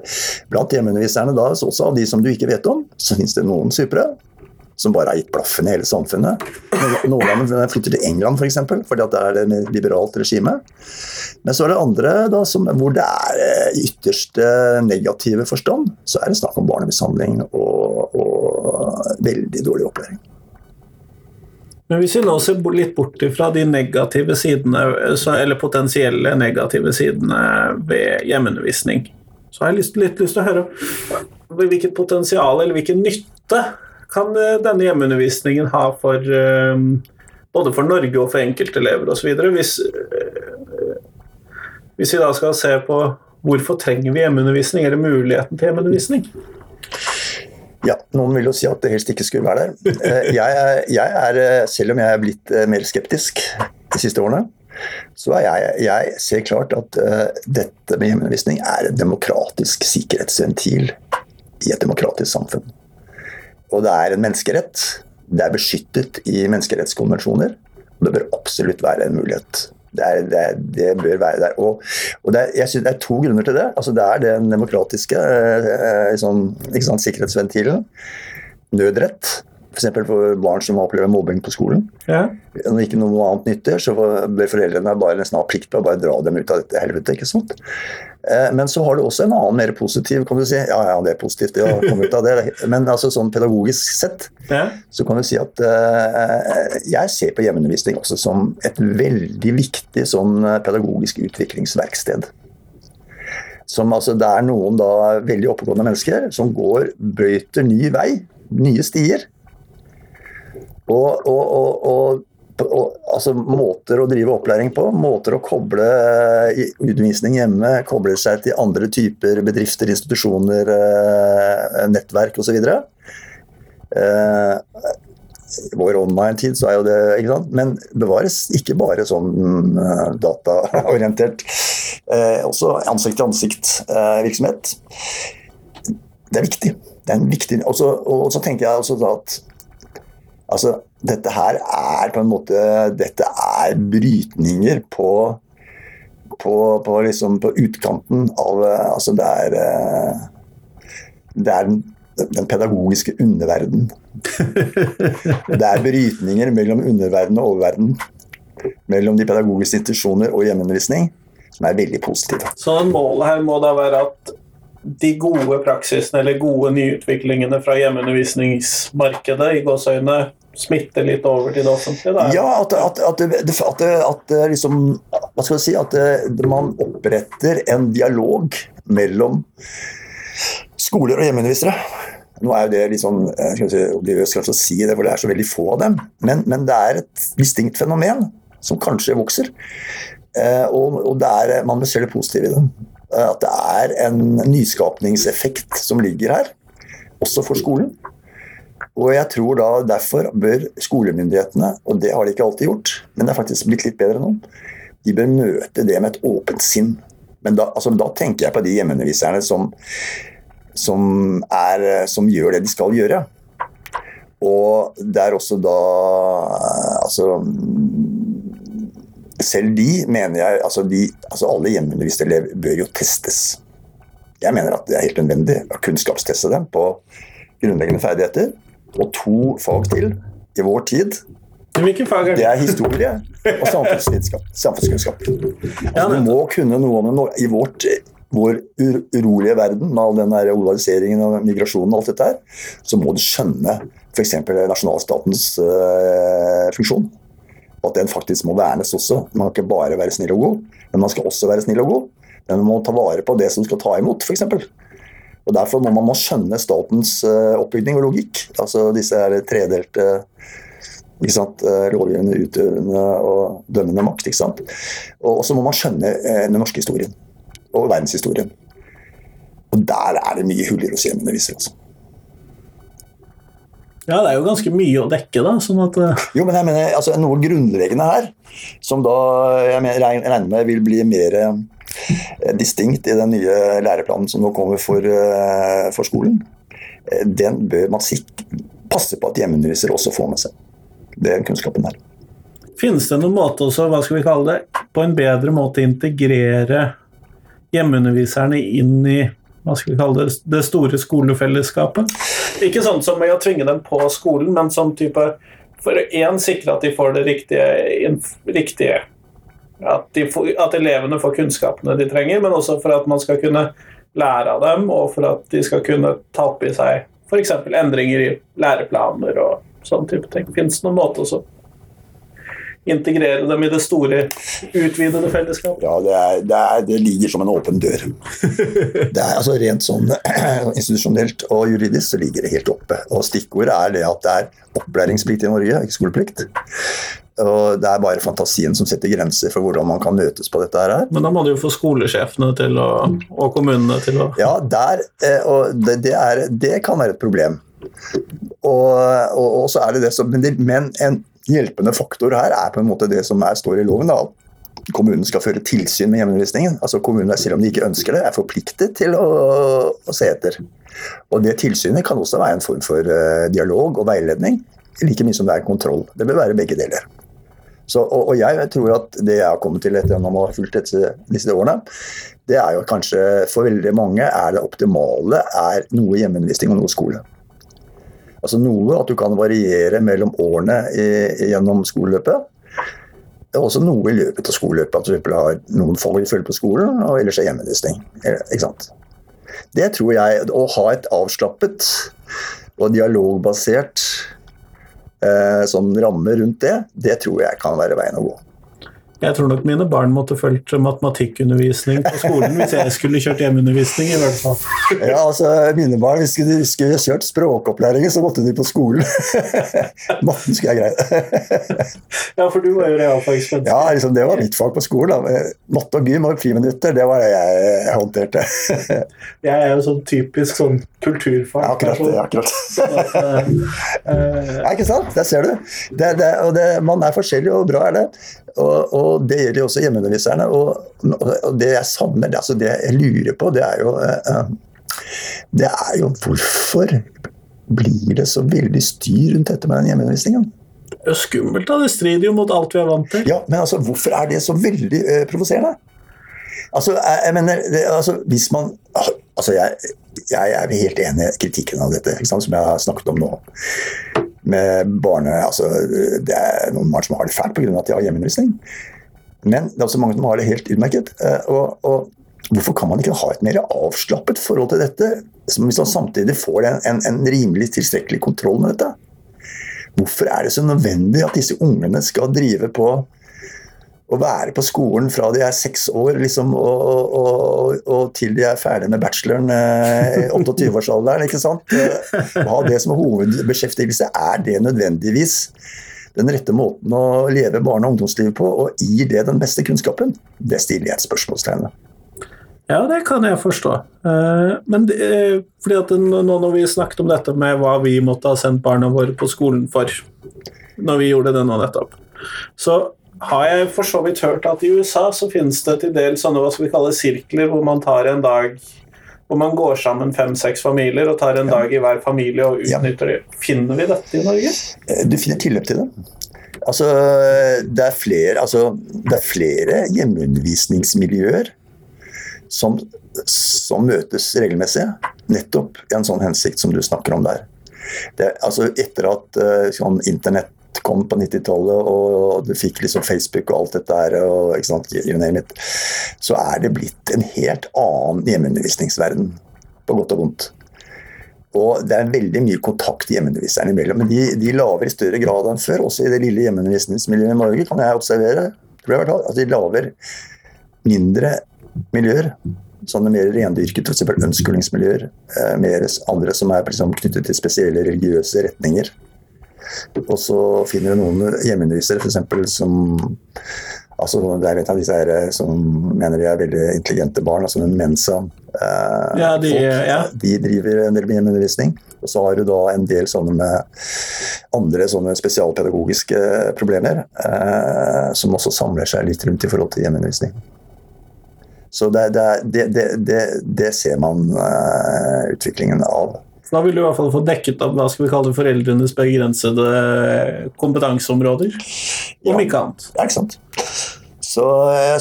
blant hjemmeunderviserne da, også av de som du ikke vet om, så finnes det noen supre som bare har gitt blaffen i hele samfunnet. Noen av dem flytter til England f.eks. For fordi det er et liberalt regime. Men så er det andre da, som, hvor det er eh, i ytterste negative forstand, så er det snakk om barnemishandling og, og veldig dårlig opplæring. Men hvis vi nå ser litt bort fra de negative sidene, eller potensielle negative sidene ved hjemmeundervisning, så har jeg litt, litt lyst til å høre hvilket potensial eller hvilken nytte kan eh, denne hjemmeundervisningen ha for eh, både for Norge og for enkeltelever osv. Hvis, eh, hvis vi da skal se på hvorfor trenger vi hjemmeundervisning, eller muligheten til hjemmeundervisning? Ja, noen vil jo si at det helst ikke skulle være der. Eh, jeg er, jeg er, eh, selv om jeg er blitt eh, mer skeptisk de siste årene, så er jeg, jeg ser klart at dette med hjemmeundervisning er en demokratisk sikkerhetsventil i et demokratisk samfunn. Og det er en menneskerett. Det er beskyttet i menneskerettskonvensjoner. Og det bør absolutt være en mulighet det, er, det, er, det, bør være der. Og, og er, jeg synes Det er to grunner til det. Altså det er den demokratiske eh, sånn, sant, sikkerhetsventilen. Nødrett. F.eks. for barn som opplever mobbing på skolen. Ja. Når ikke noe annet nytter, så blir foreldrene bare nesten av plikt til å bare dra dem ut av dette helvetet. ikke sant? Eh, Men så har du også en annen mer positiv, kan du si. Ja, ja, det er positivt det å komme ut av det. Men altså sånn pedagogisk sett Ja. så kan du si at uh, jeg ser på hjemmeundervisning også som et veldig viktig sånn pedagogisk utviklingsverksted. Som altså, det er noen da veldig oppegående mennesker som går, brøyter ny vei, nye stier. Og, og, og, altså, måter å drive opplæring på, måter å koble eh, undervisning hjemme, koble seg til andre typer bedrifter, institusjoner, eh, nettverk osv. Eh, I vår online-tid så er jo det ikke sant? Men bevares ikke bare sånn eh, dataorientert. Eh, også ansikt-til-ansikt-virksomhet. det er viktig. Det er en viktig og så, tenker jeg også at altså, dette her er på en måte Dette er brytninger på på, på, liksom, på utkanten av eh, Altså, det er eh, Det er den, den pedagogiske underverden. Det er brytninger mellom underverden og oververden. Mellom de pedagogiske institusjoner og hjemmeundervisning, som er veldig positive. Så målet her må da være at de gode praksisene eller gode nyutviklingene fra hjemmeundervisningsmarkedet i gåseøyne smitter litt over til det offentlige? Da. Ja, at, at, at, at, at liksom Hva skal jeg si At man oppretter en dialog mellom skoler og hjemmeundervisere. Nå er jo det litt sånn jeg skal vi si, å si det, for det er så veldig få av dem. Men, men det er et distinkt fenomen som kanskje vokser. Eh, og, og er, man må se det positive i det. Eh, At det er en nyskapningseffekt som ligger her, også for skolen. Og jeg tror da derfor bør skolemyndighetene, og det har de ikke alltid gjort, men det er faktisk blitt litt bedre nå, de bør møte det med et åpent sinn. Men da, altså, da tenker jeg på de hjemmeunderviserne som, som, som gjør det de skal gjøre. Og det er også da Altså Selv de mener jeg altså, de, altså Alle hjemmeunderviste elever bør jo testes. Jeg mener at det er helt nødvendig å kunnskapsteste dem på grunnleggende ferdigheter. Og to fag til i vår tid. Fag er Det det? er historie og samfunnskunnskap. Altså, du må kunne noe om det i vårt, vår urolige verden med all den der globaliseringen og migrasjonen og alt dette her, så må du skjønne f.eks. nasjonalstatens uh, funksjon. Og at den faktisk må vernes også. Man kan ikke bare være snill og god, men man skal også være snill og god. Men man må ta vare på det som skal ta imot, f.eks. Og Derfor må man skjønne statens øh, oppbygning og logikk. Altså disse her tredelte ikke sant? eh, lovgivende, utøvende og dømmende makt. ikke sant? Og så må man skjønne eh, den norske historien og verdenshistorien. Og der er det mye huller det hjemmeundervisere. Altså. Ja, det er jo ganske mye å dekke, da. sånn at uh... Jo, men jeg mener altså, noe grunnleggende her, som da jeg mener, regner med vil bli mer eh, distinkt i den nye læreplanen som nå kommer for, eh, for skolen, eh, den bør man sikre, passe på at hjemmeundervisere også får med seg. Den kunnskapen der. Finnes det noen måte også, hva skal vi kalle det, på en bedre måte integrere hjemmeunderviserne inn i hva skal vi kalle det, det store skolefellesskapet? Ikke sånn som med å tvinge dem på skolen, men som type For én sikre at de får det riktige, riktige at, de får, at elevene får kunnskapene de trenger, men også for at man skal kunne lære av dem, og for at de skal kunne ta opp i seg f.eks. endringer i læreplaner og sånn type ting. Fins det noen måte også integrere dem i det store, utvidede fellesskapet? Ja, det, er, det, er, det ligger som en åpen dør. Det er altså Rent sånn institusjonelt og juridisk så ligger det helt oppe. Og Stikkordet er det at det er opplæringsplikt i Norge, ikke skoleplikt. Og Det er bare fantasien som setter grenser for hvordan man kan møtes på dette her. Men da må du jo få skolesjefene til å, og kommunene til å Ja, der, eh, og det, det, er, det kan være et problem. Og, og, og så er det det som, men, det, men en hjelpende faktor her er på en måte det som er, står i loven. da, Kommunen skal føre tilsyn med hjemmeundervisningen. Altså kommunen, Selv om de ikke ønsker det, er forpliktet til å, å se etter. Og Det tilsynet kan også være en form for uh, dialog og veiledning, like mye som det er kontroll. Det bør være begge deler. Så, og, og jeg tror at det jeg har kommet til etter å ha fulgt disse, disse årene, det er jo kanskje for veldig mange er det optimale er noe hjemmeundervisning og noe skole. Altså noe at du kan variere mellom årene i, gjennom skoleløpet. Det er også noe i løpet av skoleløpet. At du har noen få følge på skolen, og ellers er hjemmeundervisning. Det tror jeg Å ha et avslappet og dialogbasert eh, sånn ramme rundt det, det tror jeg kan være veien å gå. Jeg tror nok mine barn måtte fulgt matematikkundervisning på skolen hvis jeg skulle kjørt hjemmeundervisning. i hvert fall. ja, altså Mine barn, hvis de skulle kjørt språkopplæringen, så måtte de på skolen. Matten skulle jeg greie. ja, for du var jo realfagsvenn. Ja, liksom, det var mitt fag på skolen. Da. Matte og gym og friminutter, det var det jeg, jeg håndterte. jeg er jo sånn typisk sånn kulturfag. Ja, akkurat. Det, akkurat. uh, ja, ikke sant? Der ser du. Det, det, og det, man er forskjellig, og bra er det. Og, og, det gjelder jo også hjemmeunderviserne. Og, og, det jeg savner, det, altså det jeg lurer på, det er jo uh, Det er jo hvorfor blir det så veldig styr rundt dette med den hjemmeundervisningen? Det er skummelt, da. Det strider jo mot alt vi er vant til. Ja, Men altså, hvorfor er det så veldig uh, provoserende? Altså, jeg, jeg mener, det, altså, hvis man Altså, jeg, jeg er helt enig i kritikken av dette, som jeg har snakket om nå med barne... Altså, det er noen barn som har det fælt pga. at de har hjemmeundervisning. Men det er også mange som har det helt utmerket. Eh, og, og, hvorfor kan man ikke ha et mer avslappet forhold til dette, hvis man samtidig får en, en, en rimelig tilstrekkelig kontroll med dette? Hvorfor er det så nødvendig at disse ungene skal drive på å være på skolen fra de er seks år liksom, og, og, og, til de er ferdig med bacheloren eh, 28-årsalderen. ikke sant? Å ha det som hovedbeskjeftigelse, er det nødvendigvis den rette måten å leve barne- og ungdomslivet på, og gir det den beste kunnskapen? Det stiller jeg et spørsmålstegn ved. Ja, det kan jeg forstå. Eh, men eh, fordi at nå når vi snakket om dette med hva vi måtte ha sendt barna våre på skolen for, når vi gjorde det nå nettopp, så har jeg for så vidt hørt at i USA så finnes det til dels sånne hva skal vi kalle sirkler, hvor man tar en dag hvor man går sammen fem-seks familier og tar en ja. dag i hver familie og utnytter det. Finner vi dette i Norge? Eh, du finner tilløp til det. Altså, det er flere, altså, det er flere hjemmeundervisningsmiljøer som, som, møtes regelmessig, nettopp i en sånn hensikt som du snakker om der. Det, altså, etter at uh, sånn, internett kom på 90-tallet, og du fikk liksom Facebook og alt dette her, og, sant, it, så er det blitt en helt annen hjemmeundervisningsverden, på godt og vondt. Og det er veldig mye kontakt hjemmeunderviserne imellom. Men de, de laver i større grad enn før, også i det lille hjemmeundervisningsmiljøet i Norge, kan jeg observere. Altså, de lager mindre miljøer. Sånne mer rendyrket f.eks. ønskelingsmiljøer. Eh, mer andre som er liksom, knyttet til spesielle religiøse retninger. Og så finner du noen hjemmeundervisere f.eks. som altså Det er et av disse her eh, som mener de er veldig intelligente barn, altså en Mensa. Eh, ja, de, folk, ja. de, driver en del med hjemmeundervisning. Og så har du da en del sånne med andre sånne spesialpedagogiske problemer, eh, som også samler seg litt rundt i forhold til hjemmeundervisning. Så det, det, det, det ser man uh, utviklingen av. Da vil du i hvert fall få dekket opp hva skal vi kalle foreldrenes begrensede kompetanseområder, om ja, ikke annet. Ja, ikke sant. Så,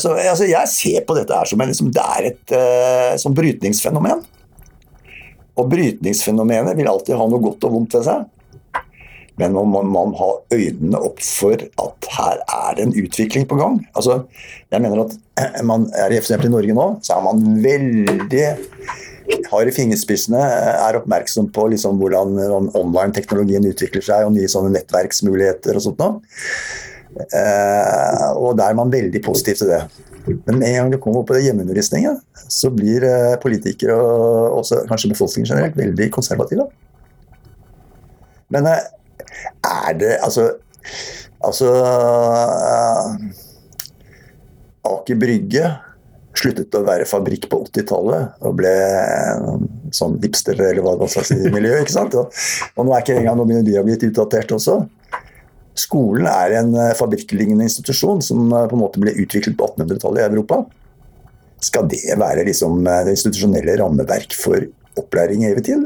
så altså, jeg ser på dette her som en, liksom, det er et uh, som brytningsfenomen. Og brytningsfenomenet vil alltid ha noe godt og vondt ved seg. Men man må man ha øynene opp for at her er det en utvikling på gang. Altså, jeg mener at man er f.eks. i Norge nå, så er man veldig har i fingerspissene, er oppmerksom på liksom hvordan online-teknologien utvikler seg, og nye sånne nettverksmuligheter og sånt noe. Eh, og da er man veldig positiv til det. Men med en gang du kommer opp på det hjemmeundervisningen, så blir eh, politikere og også kanskje befolkningen generelt veldig konservative. Men eh, er det altså Altså Aker Brygge sluttet å være fabrikk på 80-tallet og ble sånn hipster eller hva slags miljø. ikke sant? Og, og nå er ikke engang noen de har blitt utdatert også. Skolen er en eh, fabrikklignende institusjon som eh, på en måte ble utviklet på 1800-tallet i Europa. Skal det være liksom eh, det institusjonelle rammeverk for opplæring i evig tid?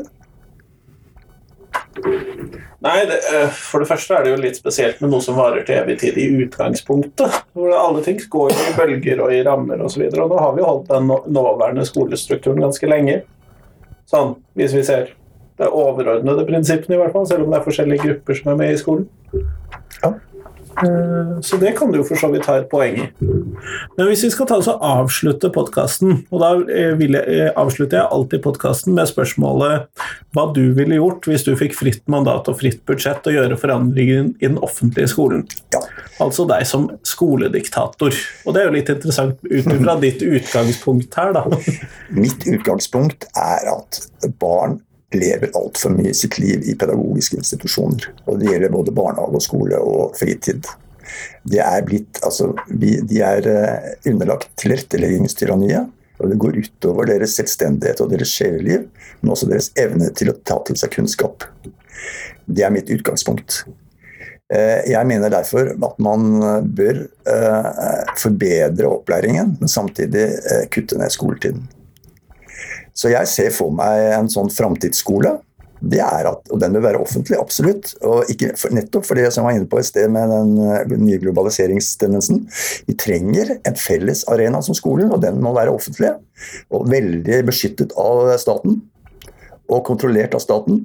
Nei, det, eh, For det første er det jo litt spesielt med noe som varer til evig tid i utgangspunktet. Hvor alle ting går i bølger og i rammer osv. Og, så og nå har vi holdt den nåværende skolestrukturen ganske lenge. Sånn, hvis vi ser Det er overordnede prinsippene, i hvert fall, selv om det er forskjellige grupper som er med i skolen. Ja. Eh, Så det kan du jo for så vidt ha et poeng i. Men hvis vi skal ta oss og avslutte podkasten, og da eh, vil jeg, eh, avslutter jeg alltid podkasten med spørsmålet hva du ville gjort hvis du fikk fritt mandat og fritt budsjett å gjøre forandringer i den offentlige skolen. Ja. Altså deg som skolediktator. Og det er jo litt interessant ut fra ditt utgangspunkt her, da. Mitt utgangspunkt er at barn lever altfor mye sitt liv i pedagogiske institusjoner. Og det gjelder både barnehage og skole og fritid. De er blitt, altså, de er eh, underlagt tilretteleggingstyranniet. Og det går utover deres selvstendighet og deres sjeleliv, men også deres evne til å ta til seg kunnskap. Det er mitt utgangspunkt. Eh, Jeg mener derfor at man bør eh, forbedre opplæringen, men samtidig kutte ned skoletiden. Så jeg ser for meg en sånn framtidsskole. Det er at, og Den bør være offentlig, absolutt. og ikke, for, Nettopp for det som jeg var inne på i sted med den eh, nye globaliseringstendensen. Vi trenger en felles arena som skolen, og den må være offentlig. Og veldig beskyttet av staten. Og kontrollert av staten.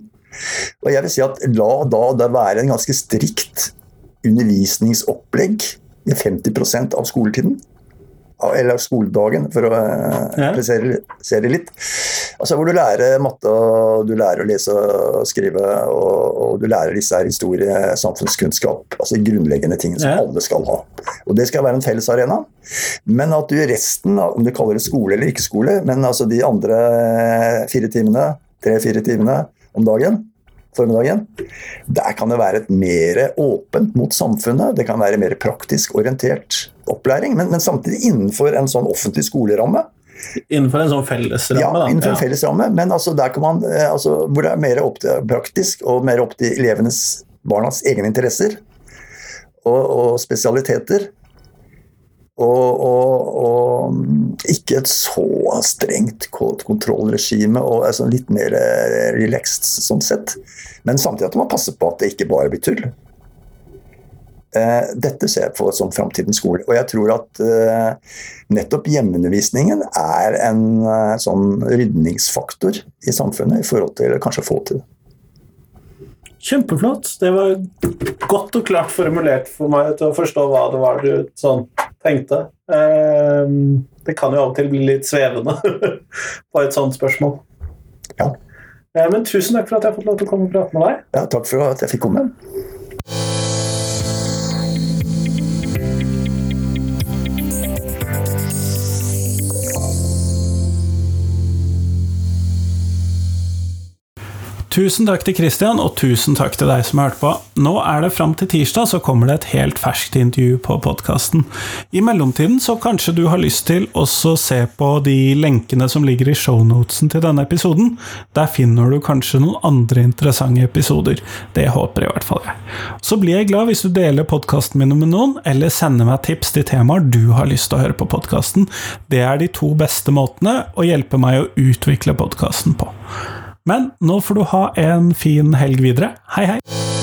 Og jeg vil si at La da det være en ganske strikt undervisningsopplegg i 50% av skoletiden. Eller skoledagen, for å eh, Ja. det litt. Altså Hvor du lærer matte, og du lærer å lese og skrive, og, og du lærer disse her historie, samfunnskunnskap. Altså grunnleggende ting som Ja. alle skal ha. Og Det skal være en felles arena. Men at du i resten, om du kaller det skole eller ikke skole, men altså de andre fire timene, tre-fire timene om dagen, formiddagen, der kan det være et mer åpent mot samfunnet. Det kan være mer praktisk orientert opplæring, men, men samtidig innenfor en sånn offentlig skoleramme. Innenfor en sånn fellesramme, Ja, innenfor en fellesramme, men altså der kan man, eh, altså, hvor det er mer opp til praktisk og mer opp til elevenes, barnas egne interesser og, og spesialiteter. Og, og, og ikke et så strengt kontrollregime, og altså litt mer eh, relaxed sånn sett. Men samtidig at man passer på at det ikke bare blir tull. Eh, Dette ser jeg på som framtidens skole. Og jeg tror at eh, nettopp hjemmeundervisningen er en eh, sånn rydningsfaktor i samfunnet i forhold til kanskje få til det. Kjempeflott. Det var godt og klart formulert for meg til å forstå hva det var du sånn tenkte. Det kan jo av og til bli litt svevende på et sånt spørsmål. Ja. Men tusen takk for at jeg har fått lov til å komme og prate med deg. ja, takk for at jeg fikk komme. Tusen takk til Christian, og tusen takk til deg som har hørt på. Nå er det fram til tirsdag, så kommer det et helt ferskt intervju på podkasten. I mellomtiden så kanskje du har lyst til også se på de lenkene som ligger i shownotesen til denne episoden. Der finner du kanskje noen andre interessante episoder. Det håper i hvert fall jeg. Så blir jeg glad hvis du deler podkasten min med noen, eller sender meg tips til temaer du har lyst til å høre på podkasten. Det er de to beste måtene å hjelpe meg å utvikle podkasten på. Men nå får du ha en fin helg videre. Hei, hei!